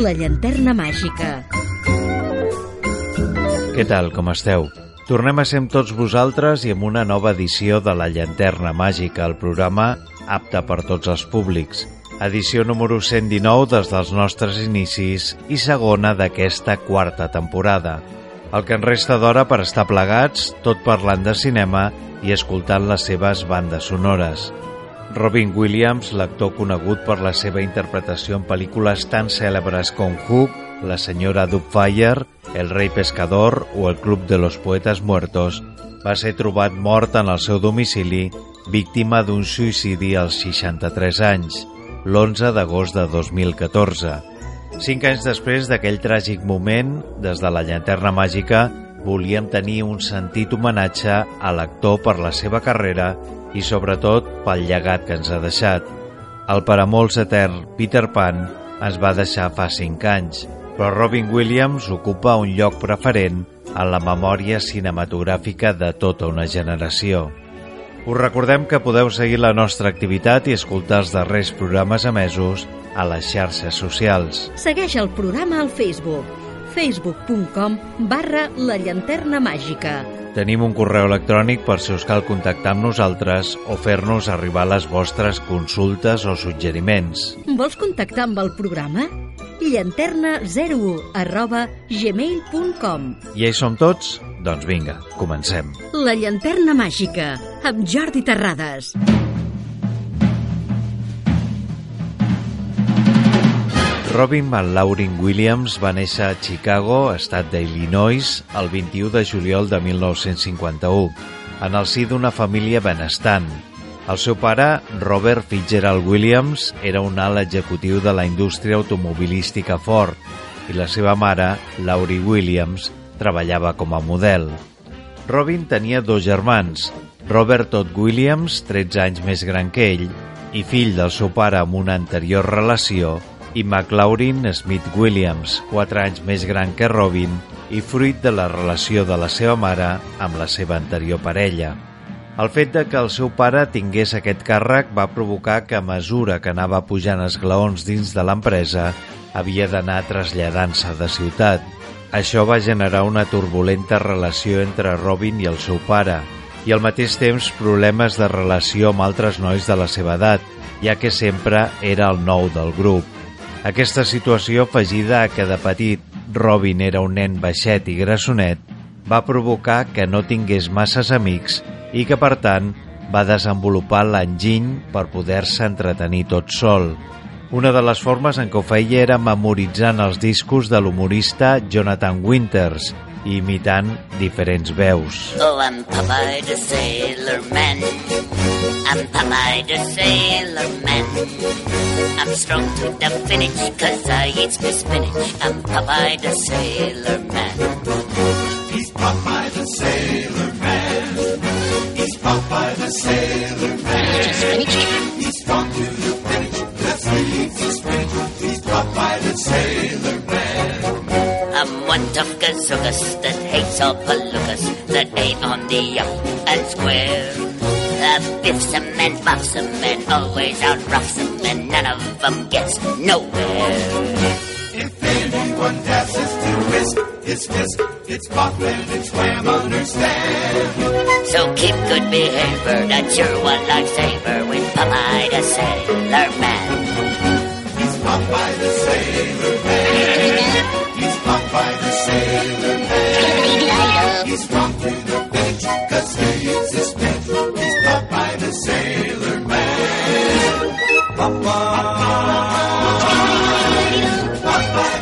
La llanterna màgica. Què tal, com esteu? Tornem a ser amb tots vosaltres i amb una nova edició de La Llanterna Màgica, el programa apte per tots els públics. Edició número 119 des dels nostres inicis i segona d'aquesta quarta temporada. El que en resta d'hora per estar plegats, tot parlant de cinema i escoltant les seves bandes sonores. Robin Williams, l'actor conegut per la seva interpretació en pel·lícules tan cèlebres com Hook, La senyora Dubfire, El rei pescador o El club de los poetes muertos, va ser trobat mort en el seu domicili, víctima d'un suïcidi als 63 anys, l'11 d'agost de 2014. Cinc anys després d'aquell tràgic moment, des de la llanterna màgica, volíem tenir un sentit homenatge a l'actor per la seva carrera i sobretot pel llegat que ens ha deixat. El per a molts etern Peter Pan ens va deixar fa 5 anys, però Robin Williams ocupa un lloc preferent en la memòria cinematogràfica de tota una generació. Us recordem que podeu seguir la nostra activitat i escoltar els darrers programes emesos a les xarxes socials. Segueix el programa al Facebook facebook.com barra la llanterna màgica. Tenim un correu electrònic per si us cal contactar amb nosaltres o fer-nos arribar les vostres consultes o suggeriments. Vols contactar amb el programa? llanterna01 arroba gmail.com I hi som tots? Doncs vinga, comencem. La llanterna màgica, amb Jordi Terrades. Robin McLaurin Williams va néixer a Chicago, estat d'Illinois, el 21 de juliol de 1951, en el si d'una família benestant. El seu pare, Robert Fitzgerald Williams, era un alt executiu de la indústria automobilística Ford i la seva mare, Laurie Williams, treballava com a model. Robin tenia dos germans, Robert Todd Williams, 13 anys més gran que ell, i fill del seu pare amb una anterior relació, i McLaurin Smith Williams, 4 anys més gran que Robin i fruit de la relació de la seva mare amb la seva anterior parella. El fet de que el seu pare tingués aquest càrrec va provocar que a mesura que anava pujant esglaons dins de l'empresa havia d'anar traslladant-se de ciutat. Això va generar una turbulenta relació entre Robin i el seu pare i al mateix temps problemes de relació amb altres nois de la seva edat, ja que sempre era el nou del grup. Aquesta situació, afegida a que de petit Robin era un nen baixet i grassonet, va provocar que no tingués masses amics i que, per tant, va desenvolupar l'enginy per poder-se entretenir tot sol. Una de les formes en què ho feia era memoritzant els discos de l'humorista Jonathan Winters imitant diferents veus. Oh, I'm Popeye the Sailor Man. I'm Popeye the Sailor Man. I'm strong to the finish cause I eat my spinach. I'm Popeye the Sailor Man. He's Popeye the Sailor Man. He's Popeye the Sailor Man. Tough that hates all palookas that ain't on the up and square. Uh, biffs 'em and buffs 'em and always out roughs 'em and none of 'em gets nowhere. If anyone dashes to risk his fist, it's pop and it's wham understand. So keep good behavior, that's your one lifesaver with Popeye the Sailor Man. He's Popeye the Sailor Man. Popeye the Sailor Man. He's strong to the finish cause he eats his spinach. He's Popeye the Sailor Man. Popeye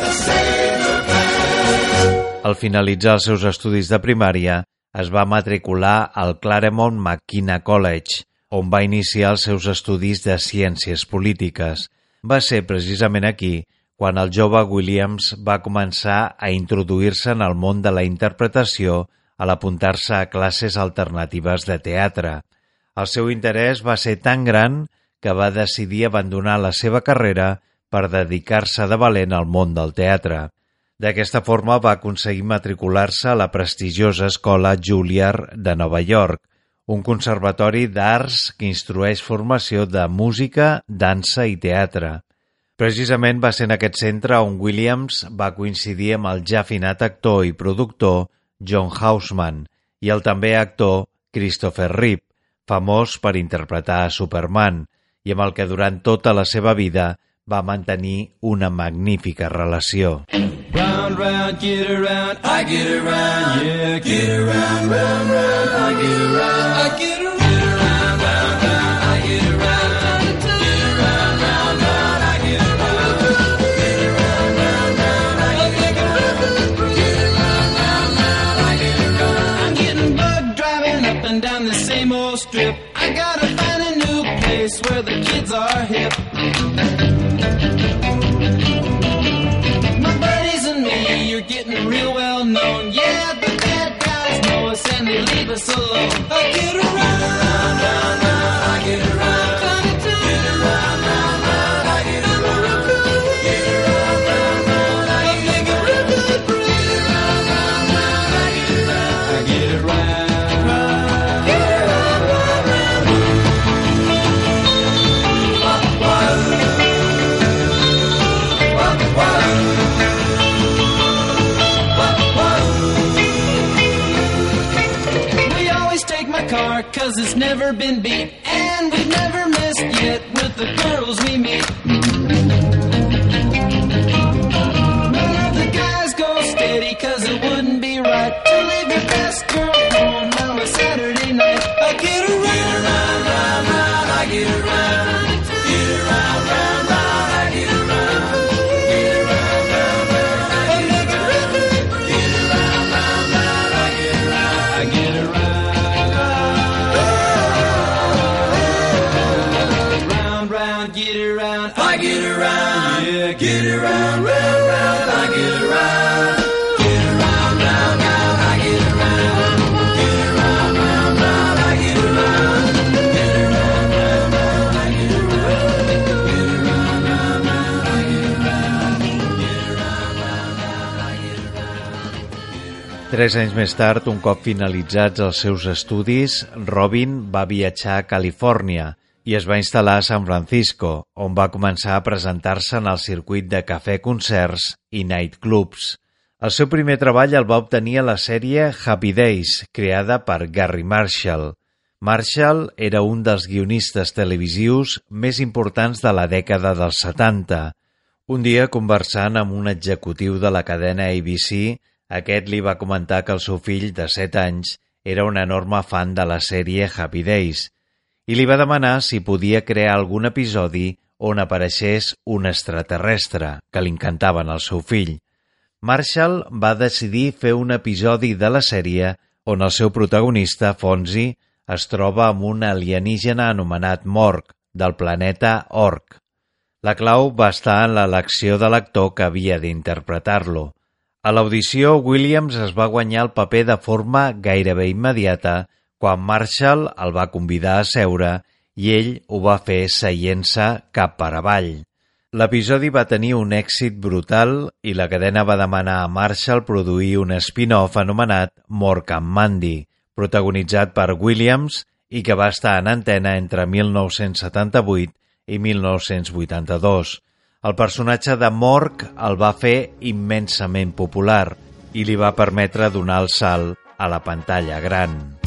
the Sailor Man. Al finalitzar els seus estudis de primària, es va matricular al Claremont McKenna College, on va iniciar els seus estudis de ciències polítiques. Va ser precisament aquí quan el jove Williams va començar a introduir-se en el món de la interpretació a l'apuntar-se a classes alternatives de teatre. El seu interès va ser tan gran que va decidir abandonar la seva carrera per dedicar-se de valent al món del teatre. D'aquesta forma va aconseguir matricular-se a la prestigiosa escola Juilliard de Nova York, un conservatori d'arts que instrueix formació de música, dansa i teatre. Precisament va ser en aquest centre on Williams va coincidir amb el ja afinat actor i productor John Houseman i el també actor Christopher Reeve, famós per interpretar a Superman i amb el que durant tota la seva vida va mantenir una magnífica relació. Round, round, get around, I get around, yeah, get around, round, round, I get around, I and never been beat. And we've never missed yet with the girls we meet. Tres anys més tard, un cop finalitzats els seus estudis, Robin va viatjar a Califòrnia i es va instal·lar a San Francisco, on va començar a presentar-se en el circuit de cafè-concerts i nightclubs. El seu primer treball el va obtenir a la sèrie Happy Days, creada per Gary Marshall. Marshall era un dels guionistes televisius més importants de la dècada dels 70. Un dia, conversant amb un executiu de la cadena ABC, aquest li va comentar que el seu fill, de 7 anys, era un enorme fan de la sèrie Happy Days i li va demanar si podia crear algun episodi on apareixés un extraterrestre, que li encantaven al seu fill. Marshall va decidir fer un episodi de la sèrie on el seu protagonista, Fonzie, es troba amb un alienígena anomenat Morg, del planeta Orc. La clau va estar en l'elecció de l'actor que havia d'interpretar-lo. A l'audició, Williams es va guanyar el paper de forma gairebé immediata quan Marshall el va convidar a seure i ell ho va fer seient-se cap per avall. L'episodi va tenir un èxit brutal i la cadena va demanar a Marshall produir un spin-off anomenat Mork and Mandy, protagonitzat per Williams i que va estar en antena entre 1978 i 1982. El personatge de Mork el va fer immensament popular i li va permetre donar el salt a la pantalla gran.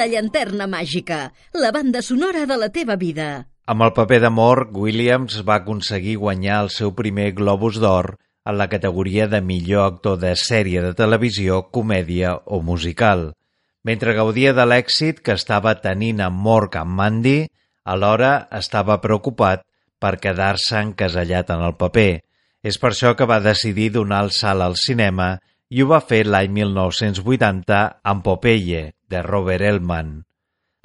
La llanterna màgica, la banda sonora de la teva vida. Amb el paper de Morg, Williams va aconseguir guanyar el seu primer Globus d'Or en la categoria de millor actor de sèrie de televisió, comèdia o musical. Mentre gaudia de l'èxit que estava tenint amb Morg amb Mandy, alhora estava preocupat per quedar-se encasellat en el paper. És per això que va decidir donar el salt al cinema i ho va fer l'any 1980 amb Popeye, de Robert Elman.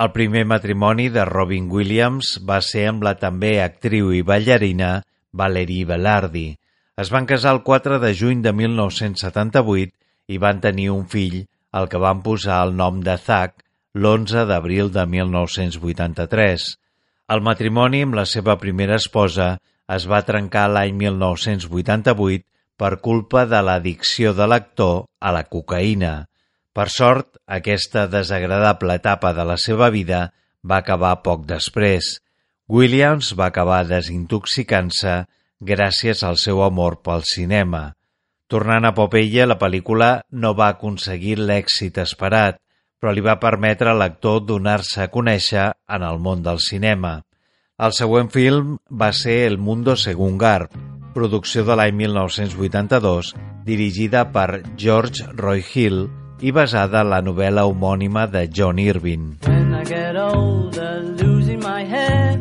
El primer matrimoni de Robin Williams va ser amb la també actriu i ballarina Valerie Velardi. Es van casar el 4 de juny de 1978 i van tenir un fill, el que van posar el nom de Zach l'11 d'abril de 1983. El matrimoni amb la seva primera esposa es va trencar l'any 1988 per culpa de l'addicció de l'actor a la cocaïna. Per sort, aquesta desagradable etapa de la seva vida va acabar poc després. Williams va acabar desintoxicant-se gràcies al seu amor pel cinema. Tornant a Popeye, la pel·lícula no va aconseguir l'èxit esperat, però li va permetre a l'actor donar-se a conèixer en el món del cinema. El següent film va ser El Mundo Según Garp, producció de l'any 1982, dirigida per George Roy Hill i basada en la novel·la homònima de John Irving. When I get older, losing my head,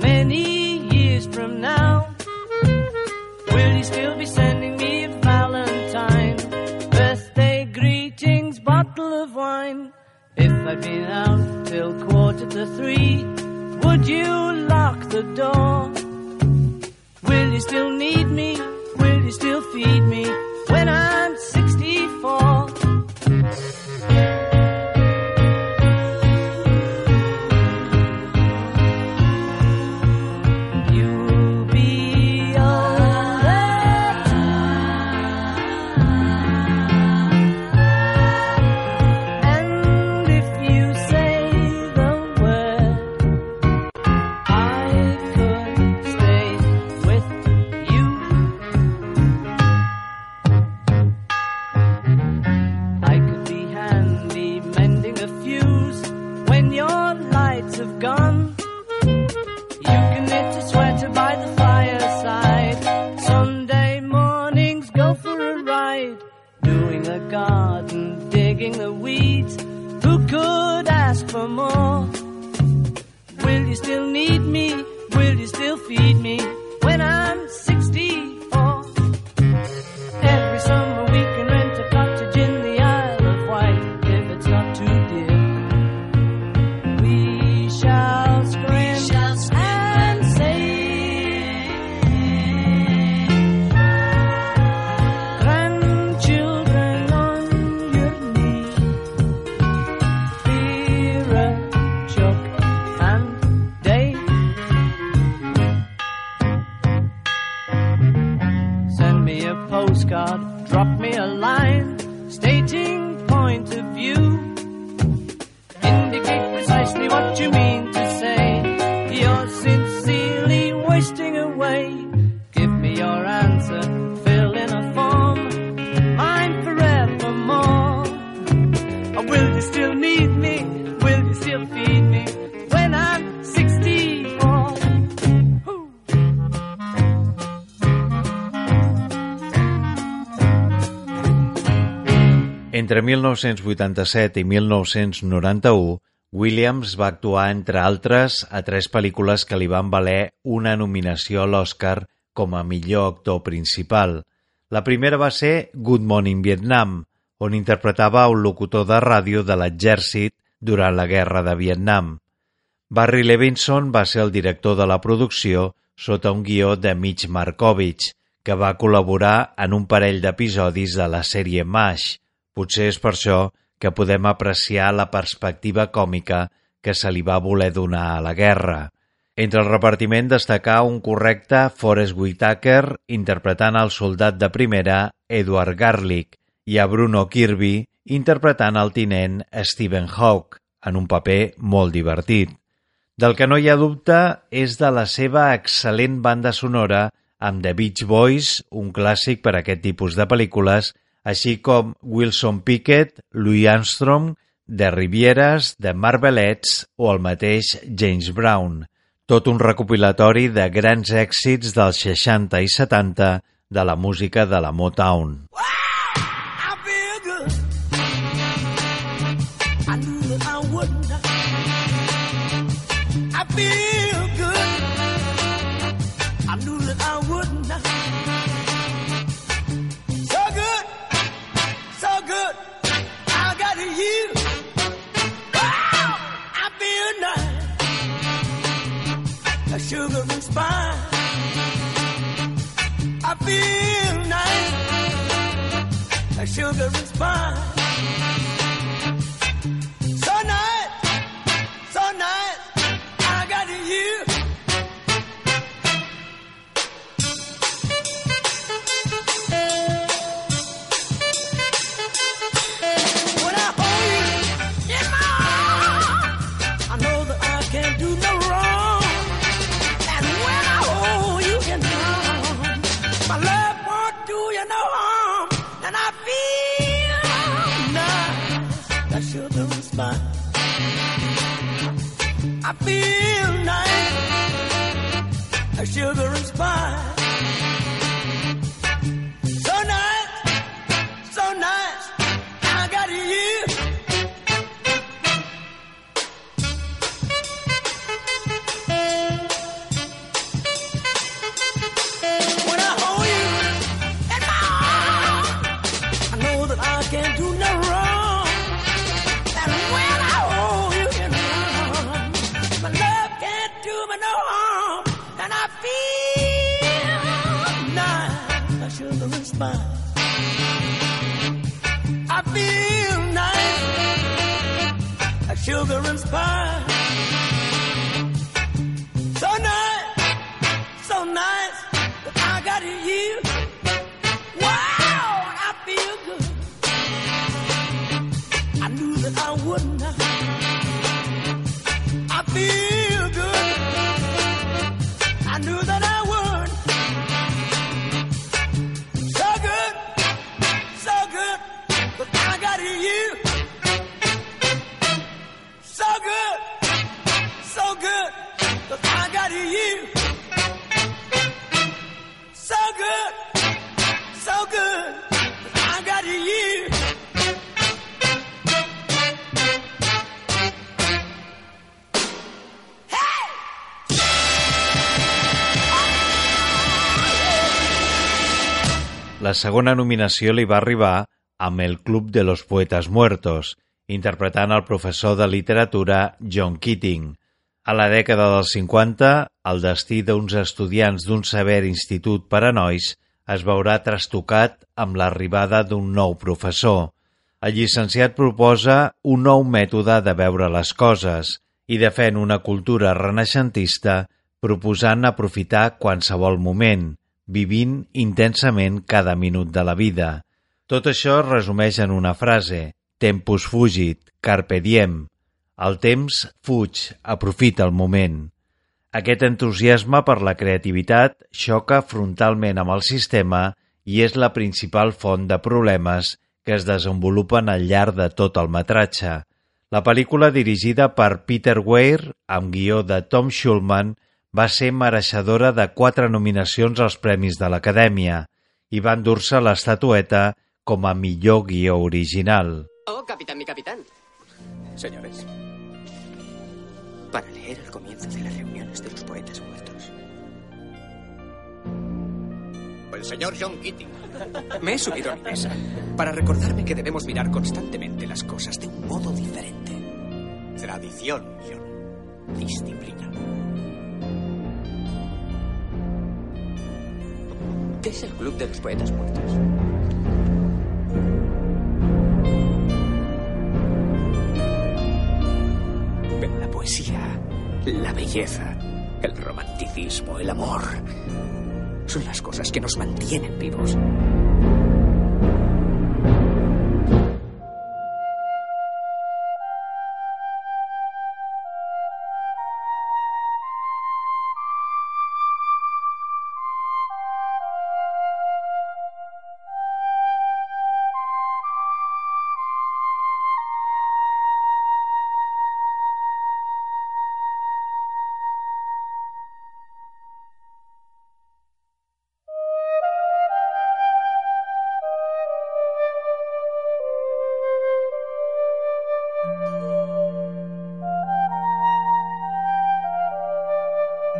many years from now, will you still be sending me a valentine? Birthday greetings, bottle of wine. If I'd been out till quarter to three, would you lock the door? Will you still need me? Will you still feed me when I'm drop me a line, stating point of view. Indicate precisely what you mean Entre 1987 i 1991, Williams va actuar, entre altres, a tres pel·lícules que li van valer una nominació a l'Oscar com a millor actor principal. La primera va ser Good Morning Vietnam, on interpretava un locutor de ràdio de l'exèrcit durant la Guerra de Vietnam. Barry Levinson va ser el director de la producció sota un guió de Mitch Markovich, que va col·laborar en un parell d'episodis de la sèrie MASH. Potser és per això que podem apreciar la perspectiva còmica que se li va voler donar a la guerra. Entre el repartiment destacà un correcte Forrest Whitaker interpretant el soldat de primera Edward Garlick i a Bruno Kirby interpretant el tinent Stephen Hawke en un paper molt divertit. Del que no hi ha dubte és de la seva excel·lent banda sonora amb The Beach Boys, un clàssic per a aquest tipus de pel·lícules, així com Wilson Pickett, Louis Armstrong, The Rivieres, The Marvelettes o el mateix James Brown. Tot un recopilatori de grans èxits dels 60 i 70 de la música de la Motown. I feel good. I sugar and spice. I feel nice like sugar and spice. Sugar and spice. I feel nice, like sugar and spice. Segona nominació li va arribar amb el Club de los Poetas Muertos, interpretant el professor de literatura John Keating. A la dècada dels 50, el destí d'uns estudiants d'un sever institut per a nois es veurà trastocat amb l'arribada d'un nou professor. El llicenciat proposa un nou mètode de veure les coses i defèn una cultura renaixentista proposant aprofitar qualsevol moment, vivint intensament cada minut de la vida. Tot això es resumeix en una frase, tempus fugit, carpe diem. El temps fuig, aprofita el moment. Aquest entusiasme per la creativitat xoca frontalment amb el sistema i és la principal font de problemes que es desenvolupen al llarg de tot el metratge. La pel·lícula dirigida per Peter Weir, amb guió de Tom Schulman, va ser mereixedora de quatre nominacions als Premis de l'Acadèmia i va endur-se l'estatueta com a millor guió original. Oh, capitán, mi capitán. Señores, Para leer el comienzo de las reuniones de los poetas muertos. el señor John Keating. Me he subido a mi mesa para recordarme que debemos mirar constantemente las cosas de un modo diferente. Tradición, John. Disciplina. ¿Qué es el Club de los Poetas Muertos? Pero la poesía, la belleza, el romanticismo, el amor, son las cosas que nos mantienen vivos.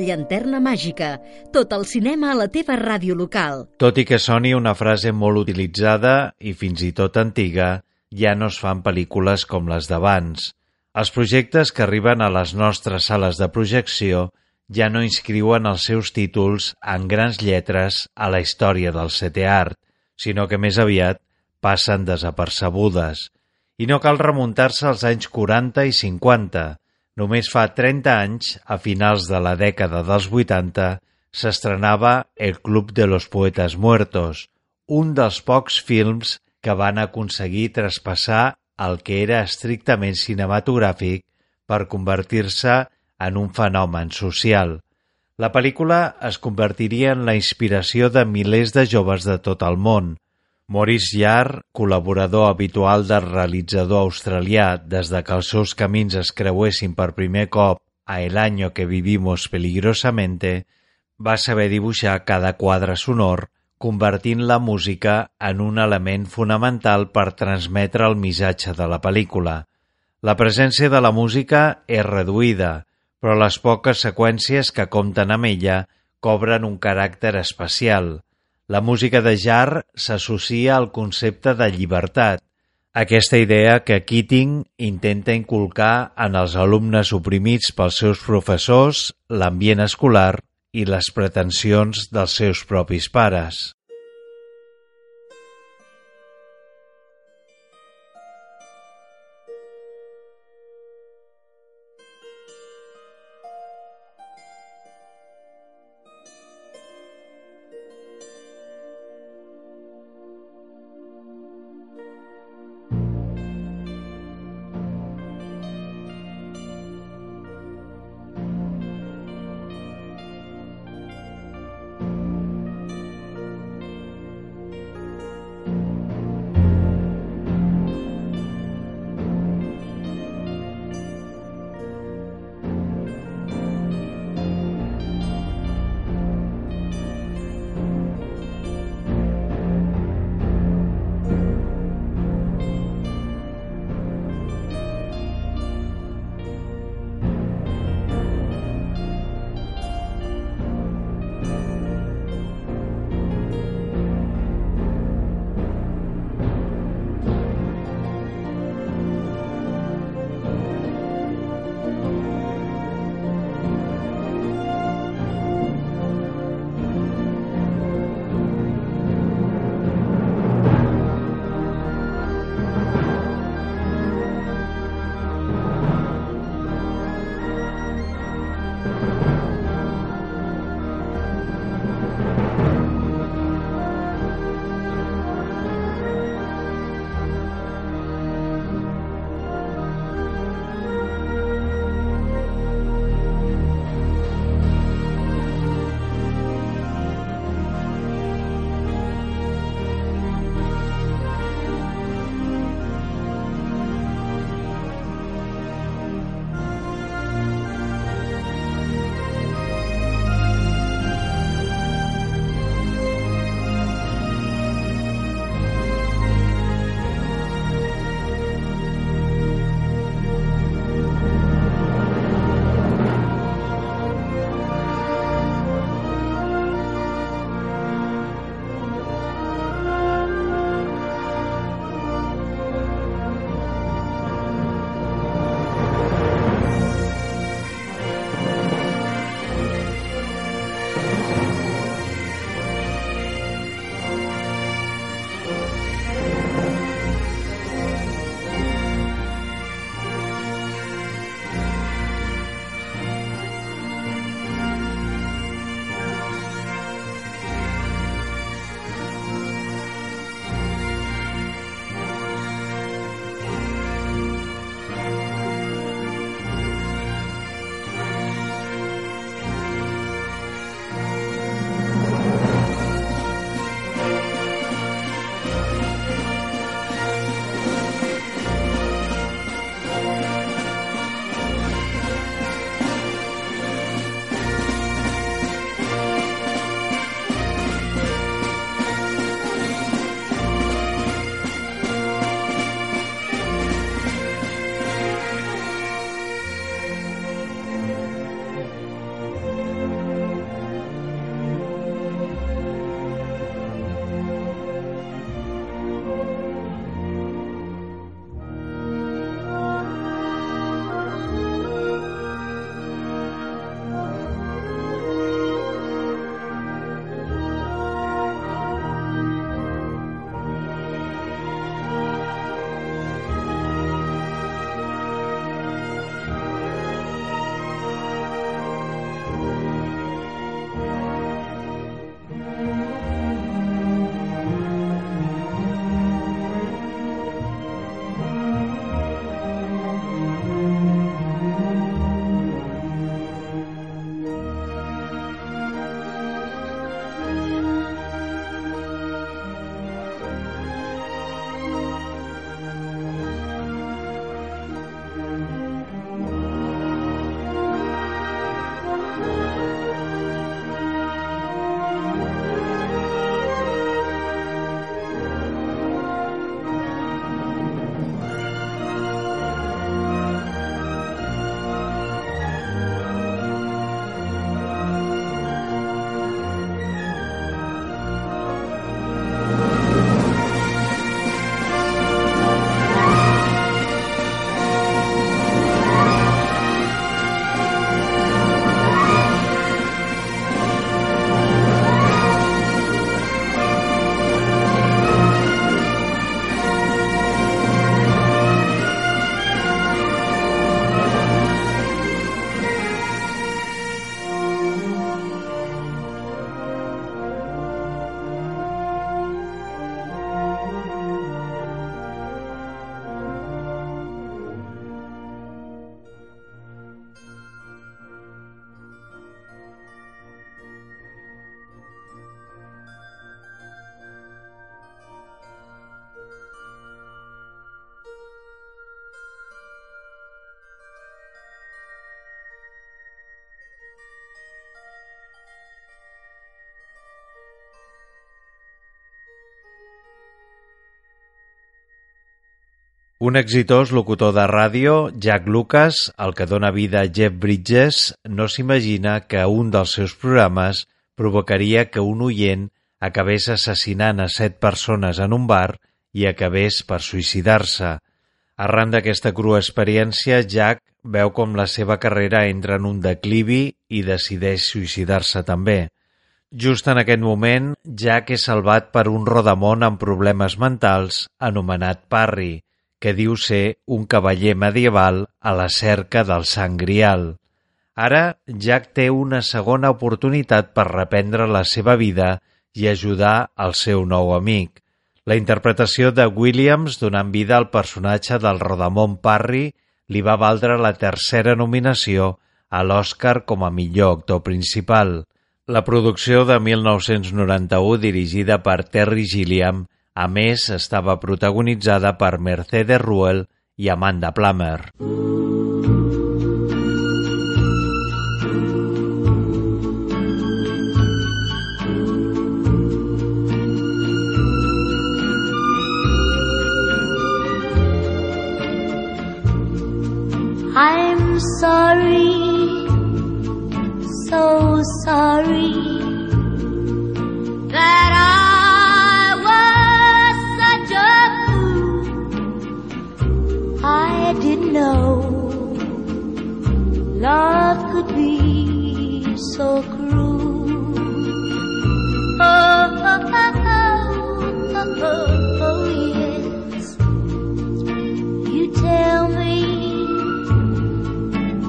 La llanterna màgica. Tot el cinema a la teva ràdio local. Tot i que soni una frase molt utilitzada i fins i tot antiga, ja no es fan pel·lícules com les d'abans. Els projectes que arriben a les nostres sales de projecció ja no inscriuen els seus títols en grans lletres a la història del setè art, sinó que més aviat passen desapercebudes. I no cal remuntar-se als anys 40 i 50. Només fa 30 anys, a finals de la dècada dels 80, s'estrenava El Club de los Poetas Muertos, un dels pocs films que van aconseguir traspassar el que era estrictament cinematogràfic per convertir-se en un fenomen social. La pel·lícula es convertiria en la inspiració de milers de joves de tot el món. Maurice Jarre, col·laborador habitual del realitzador australià des de que els seus camins es creuessin per primer cop a El año que vivimos peligrosamente, va saber dibuixar cada quadre sonor convertint la música en un element fonamental per transmetre el missatge de la pel·lícula. La presència de la música és reduïda, però les poques seqüències que compten amb ella cobren un caràcter especial. La música de Jar s'associa al concepte de llibertat, aquesta idea que Keating intenta inculcar en els alumnes oprimits pels seus professors, l'ambient escolar i les pretensions dels seus propis pares. Un exitós locutor de ràdio, Jack Lucas, el que dona vida a Jeff Bridges, no s'imagina que un dels seus programes provocaria que un oient acabés assassinant a set persones en un bar i acabés per suïcidar-se. Arran d'aquesta crua experiència, Jack veu com la seva carrera entra en un declivi i decideix suïcidar-se també. Just en aquest moment, Jack és salvat per un rodamont amb problemes mentals anomenat Parry, que diu ser un cavaller medieval a la cerca del sang grial. Ara, Jack té una segona oportunitat per reprendre la seva vida i ajudar el seu nou amic. La interpretació de Williams donant vida al personatge del Rodamont Parry li va valdre la tercera nominació a l'Oscar com a millor actor principal. La producció de 1991, dirigida per Terry Gilliam, a més, estava protagonitzada per Mercedes Ruel i Amanda Plummer. I'm sorry, so sorry that I know love could be so cruel. Oh, oh, oh, oh, oh, oh yes. You tell me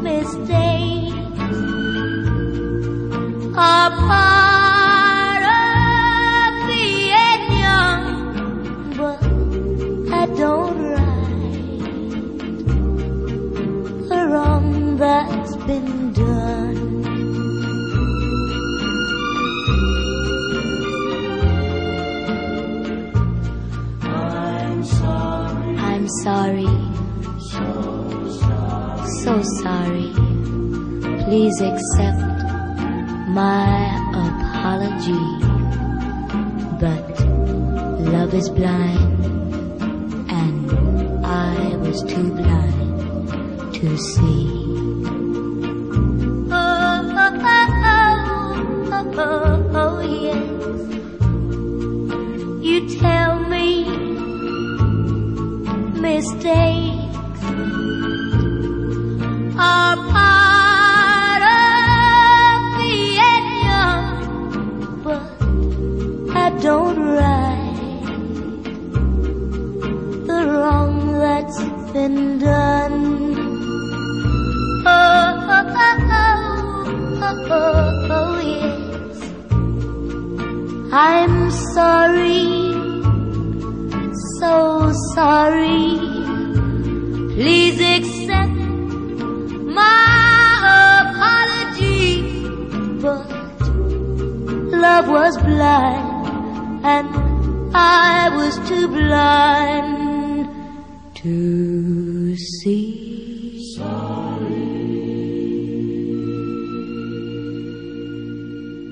mistakes are part that's been done. I'm sorry. I'm sorry. So sorry. Please accept my apology. But love is blind, and I was too blind to see. day.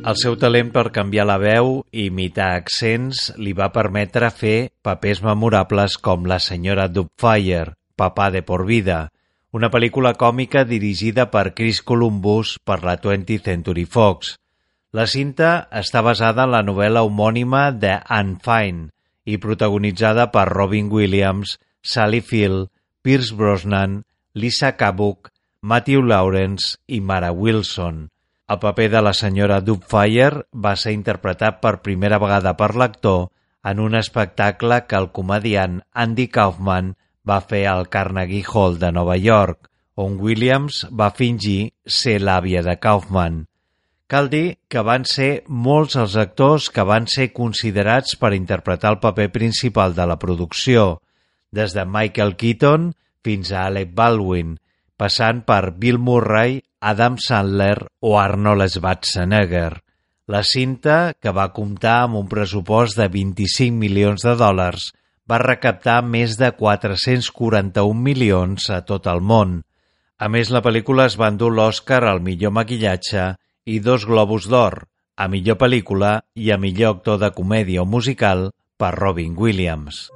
El seu talent per canviar la veu i imitar accents li va permetre fer papers memorables com La senyora Dubfire, Papà de por vida, una pel·lícula còmica dirigida per Chris Columbus per la 20th Century Fox. La cinta està basada en la novel·la homònima de Anne Fine i protagonitzada per Robin Williams, Sally Field, Pierce Brosnan, Lisa Kabuk, Matthew Lawrence i Mara Wilson. El paper de la senyora Dubfire va ser interpretat per primera vegada per l'actor en un espectacle que el comediant Andy Kaufman va fer al Carnegie Hall de Nova York, on Williams va fingir ser l'àvia de Kaufman. Cal dir que van ser molts els actors que van ser considerats per interpretar el paper principal de la producció, des de Michael Keaton fins a Alec Baldwin, passant per Bill Murray, Adam Sandler o Arnold Schwarzenegger. La cinta, que va comptar amb un pressupost de 25 milions de dòlars, va recaptar més de 441 milions a tot el món. A més, la pel·lícula es va endur l'Oscar al millor maquillatge i dos Globus d'Or, a millor pel·lícula i a millor actor de comèdia o musical per Robin Williams.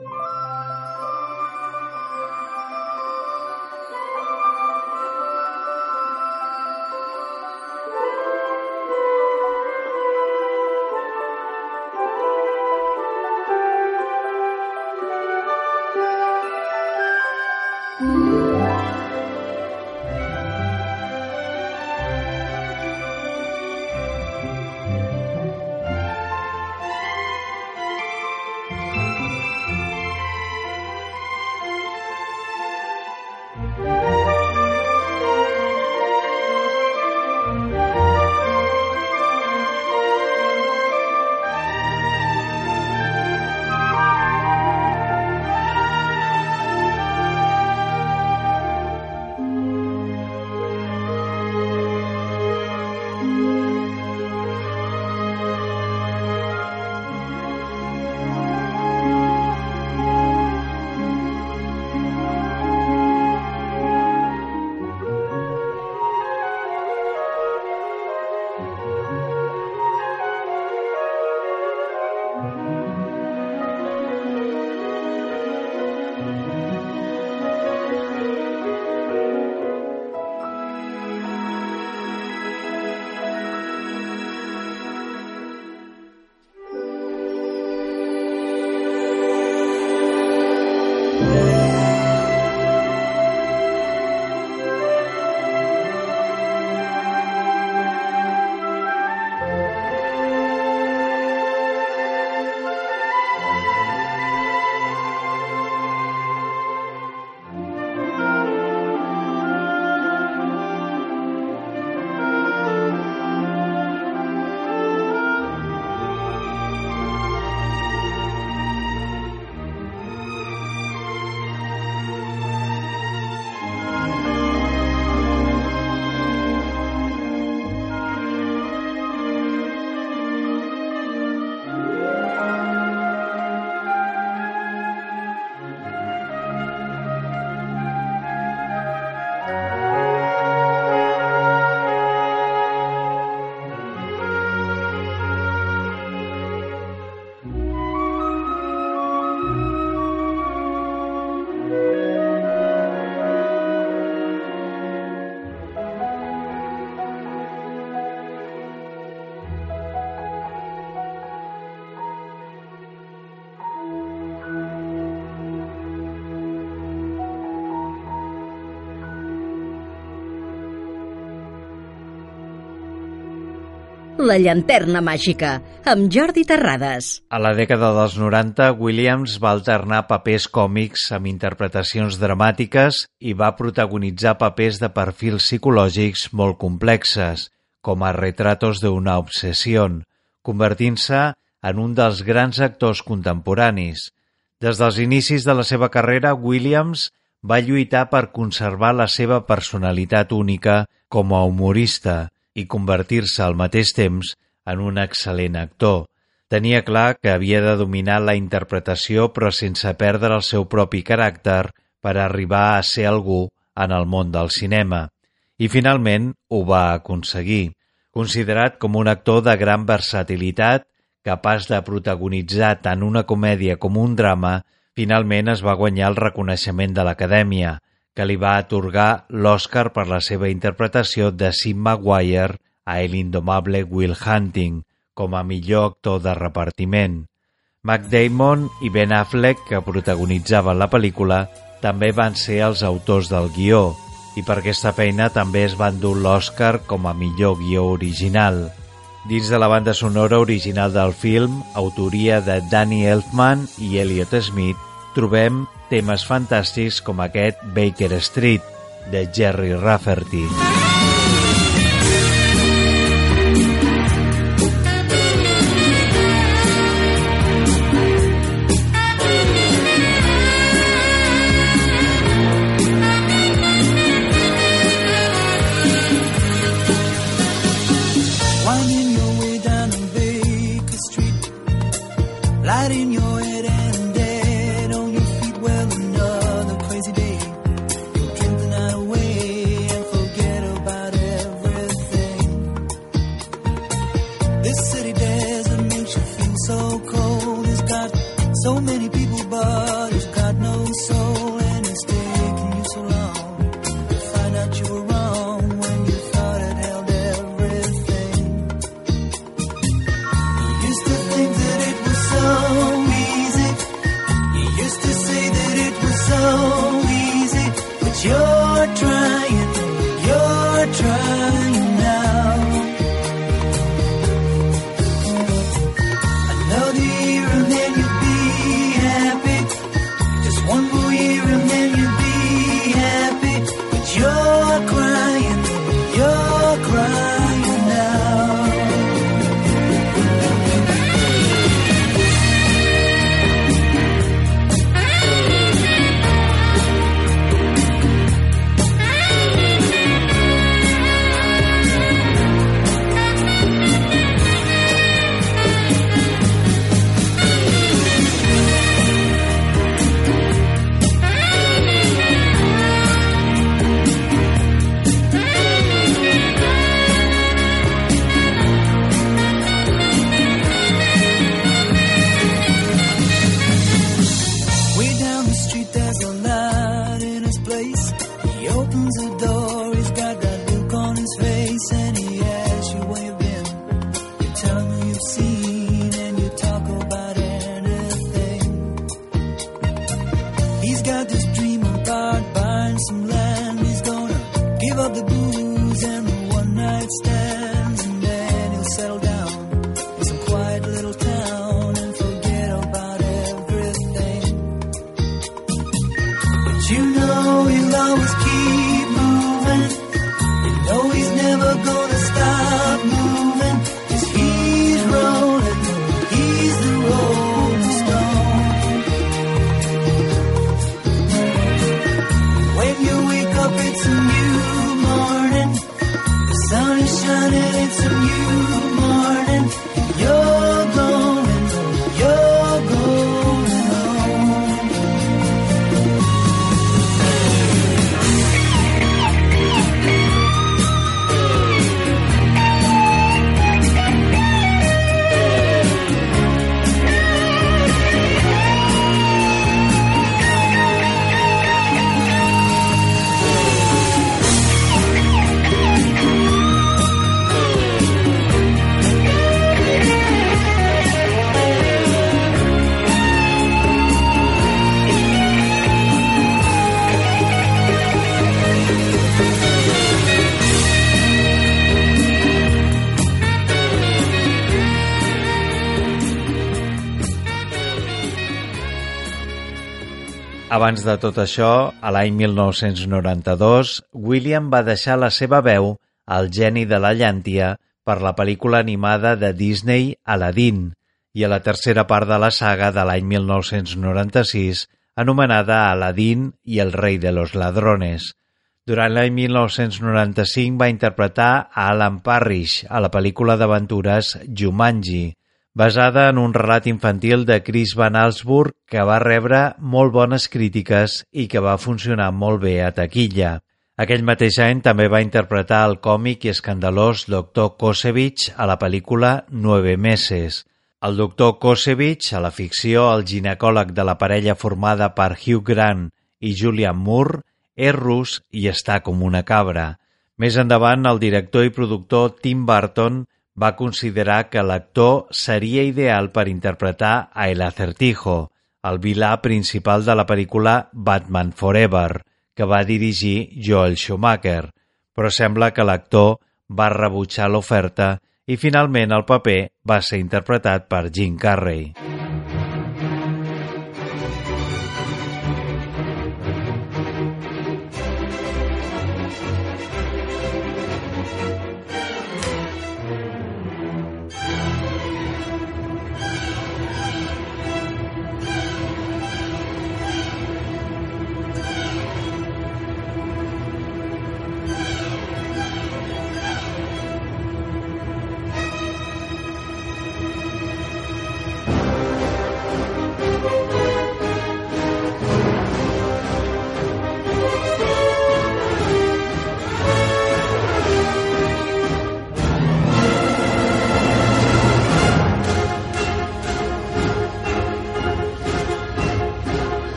La llanterna màgica, amb Jordi Terrades. A la dècada dels 90, Williams va alternar papers còmics amb interpretacions dramàtiques i va protagonitzar papers de perfils psicològics molt complexes, com a Retratos de una obsesión, convertint-se en un dels grans actors contemporanis. Des dels inicis de la seva carrera, Williams va lluitar per conservar la seva personalitat única com a humorista i convertir-se al mateix temps en un excel·lent actor. Tenia clar que havia de dominar la interpretació però sense perdre el seu propi caràcter per arribar a ser algú en el món del cinema. I finalment ho va aconseguir. Considerat com un actor de gran versatilitat, capaç de protagonitzar tant una comèdia com un drama, finalment es va guanyar el reconeixement de l'Acadèmia, que li va atorgar l'Oscar per la seva interpretació de Sim Maguire a El indomable Will Hunting, com a millor actor de repartiment. Mac Damon i Ben Affleck, que protagonitzaven la pel·lícula, també van ser els autors del guió, i per aquesta feina també es van dur l'Oscar com a millor guió original. Dins de la banda sonora original del film, autoria de Danny Elfman i Elliot Smith, trobem temes fantàstics com aquest Baker Street, de Jerry Rafferty. Abans de tot això, a l'any 1992, William va deixar la seva veu al geni de la llàntia per la pel·lícula animada de Disney Aladdin i a la tercera part de la saga de l'any 1996 anomenada Aladdin i el rei de los ladrones. Durant l'any 1995 va interpretar a Alan Parrish a la pel·lícula d'aventures Jumanji, basada en un relat infantil de Chris Van Allsburg que va rebre molt bones crítiques i que va funcionar molt bé a taquilla. Aquell mateix any també va interpretar el còmic i escandalós Dr. Kosevich a la pel·lícula Nueve Meses. El doctor Kosevich, a la ficció, el ginecòleg de la parella formada per Hugh Grant i Julian Moore, és rus i està com una cabra. Més endavant, el director i productor Tim Burton va considerar que l'actor seria ideal per interpretar a El Acertijo, el vilà principal de la pel·lícula Batman Forever, que va dirigir Joel Schumacher, però sembla que l'actor va rebutjar l'oferta i finalment el paper va ser interpretat per Jim Carrey.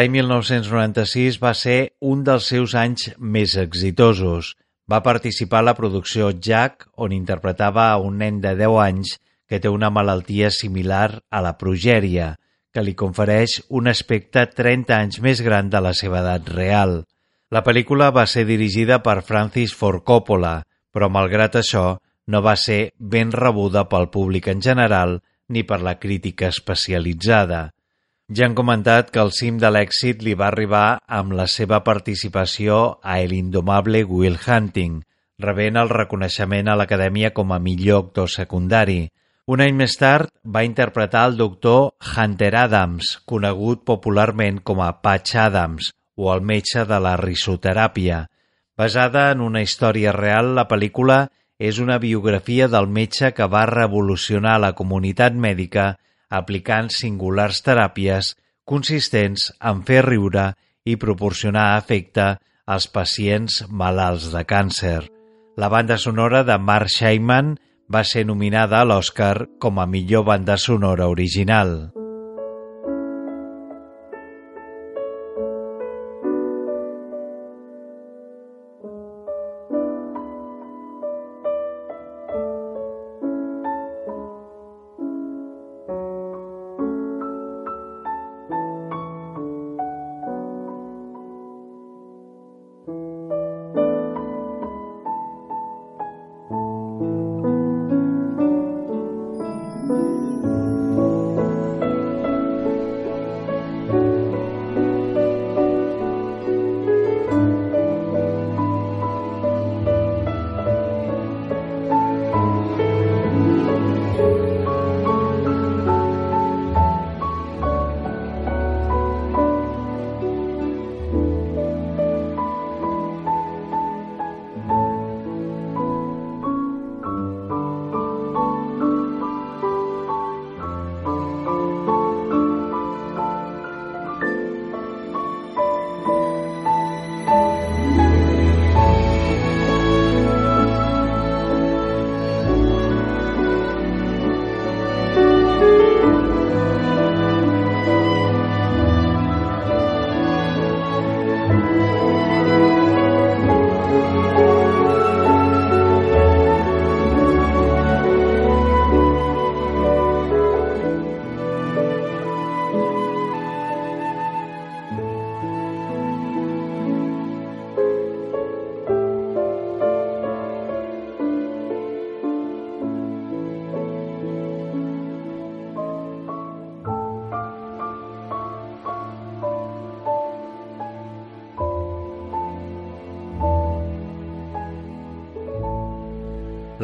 L'any 1996 va ser un dels seus anys més exitosos. Va participar a la producció Jack, on interpretava a un nen de 10 anys que té una malaltia similar a la progèria, que li confereix un aspecte 30 anys més gran de la seva edat real. La pel·lícula va ser dirigida per Francis Ford Coppola, però malgrat això no va ser ben rebuda pel públic en general ni per la crítica especialitzada. Ja han comentat que el cim de l'èxit li va arribar amb la seva participació a El indomable Will Hunting, rebent el reconeixement a l'Acadèmia com a millor actor secundari. Un any més tard va interpretar el doctor Hunter Adams, conegut popularment com a Patch Adams, o el metge de la risoteràpia. Basada en una història real, la pel·lícula és una biografia del metge que va revolucionar la comunitat mèdica aplicant singulars teràpies consistents en fer riure i proporcionar efecte als pacients malalts de càncer. La banda sonora de Mark Shaiman va ser nominada a l'Oscar com a millor banda sonora original.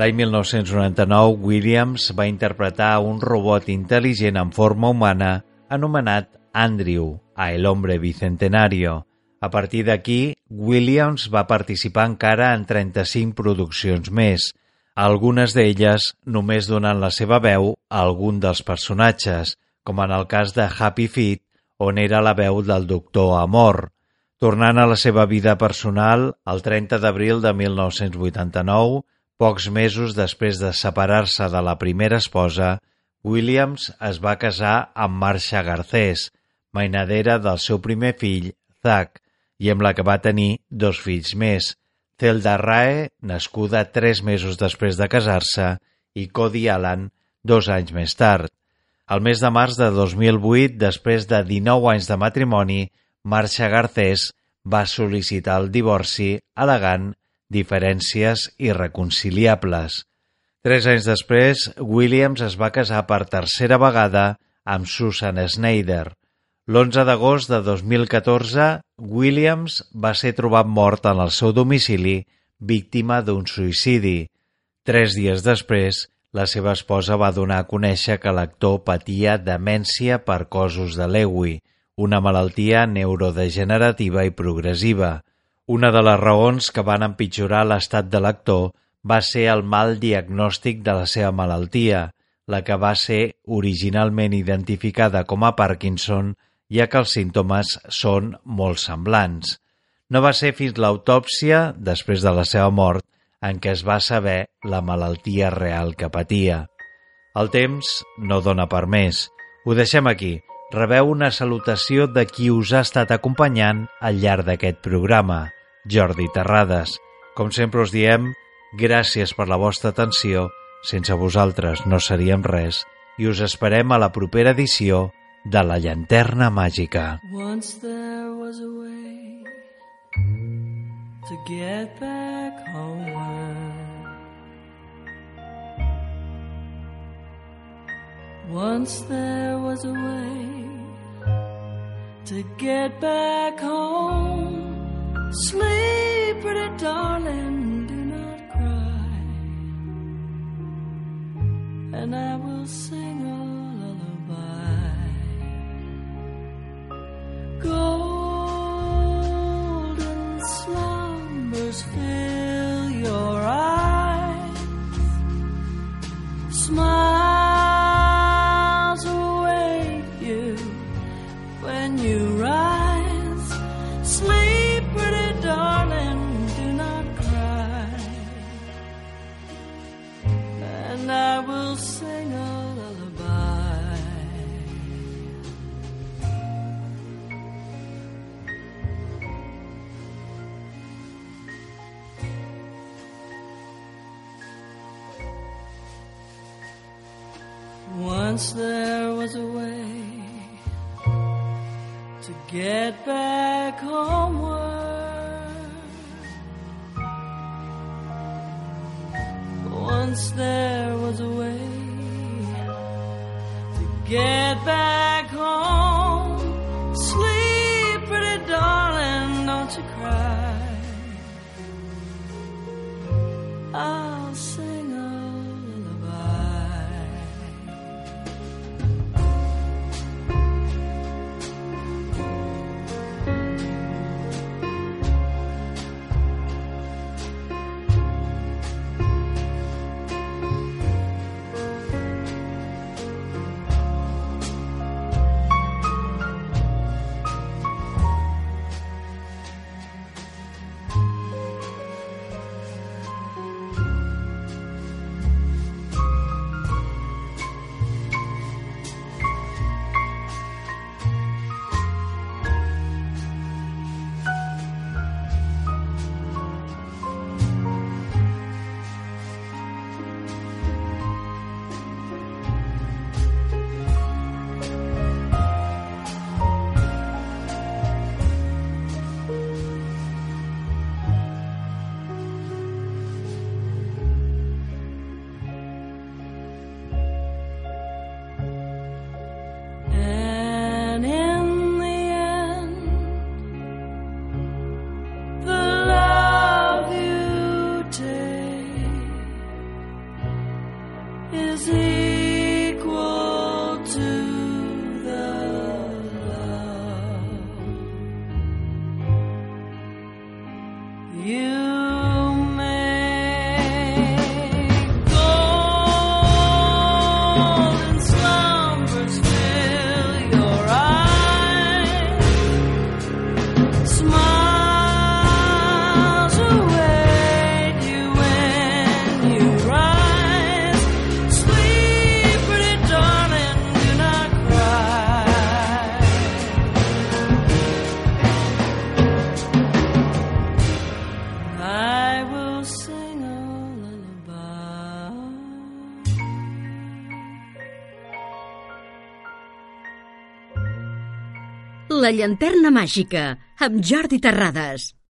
L'any 1999, Williams va interpretar un robot intel·ligent en forma humana anomenat Andrew a El Hombre Bicentenario. A partir d'aquí, Williams va participar encara en 35 produccions més, algunes d'elles només donant la seva veu a algun dels personatges, com en el cas de Happy Feet, on era la veu del doctor Amor. Tornant a la seva vida personal, el 30 d'abril de 1989, pocs mesos després de separar-se de la primera esposa, Williams es va casar amb Marcia Garcés, mainadera del seu primer fill, Zach, i amb la que va tenir dos fills més, Zelda Rae, nascuda tres mesos després de casar-se, i Cody Allen, dos anys més tard. El mes de març de 2008, després de 19 anys de matrimoni, Marcia Garcés va sol·licitar el divorci alegant diferències irreconciliables. Tres anys després, Williams es va casar per tercera vegada amb Susan Snyder. L'11 d'agost de 2014, Williams va ser trobat mort en el seu domicili, víctima d'un suïcidi. Tres dies després, la seva esposa va donar a conèixer que l'actor patia demència per cosos de Lewy, una malaltia neurodegenerativa i progressiva. Una de les raons que van empitjorar l'estat de l'actor va ser el mal diagnòstic de la seva malaltia, la que va ser originalment identificada com a Parkinson, ja que els símptomes són molt semblants. No va ser fins l'autòpsia, després de la seva mort, en què es va saber la malaltia real que patia. El temps no dona per més. Ho deixem aquí. Rebeu una salutació de qui us ha estat acompanyant al llarg d'aquest programa. Jordi Terrades. Com sempre us diem, gràcies per la vostra atenció, sense vosaltres no seríem res, i us esperem a la propera edició de La Llanterna Màgica. Once there was a way to get back homeward. Once there was a way to get back home. Sleep, pretty darling, do not cry. And I will sing La llanterna màgica, amb Jordi Terrades.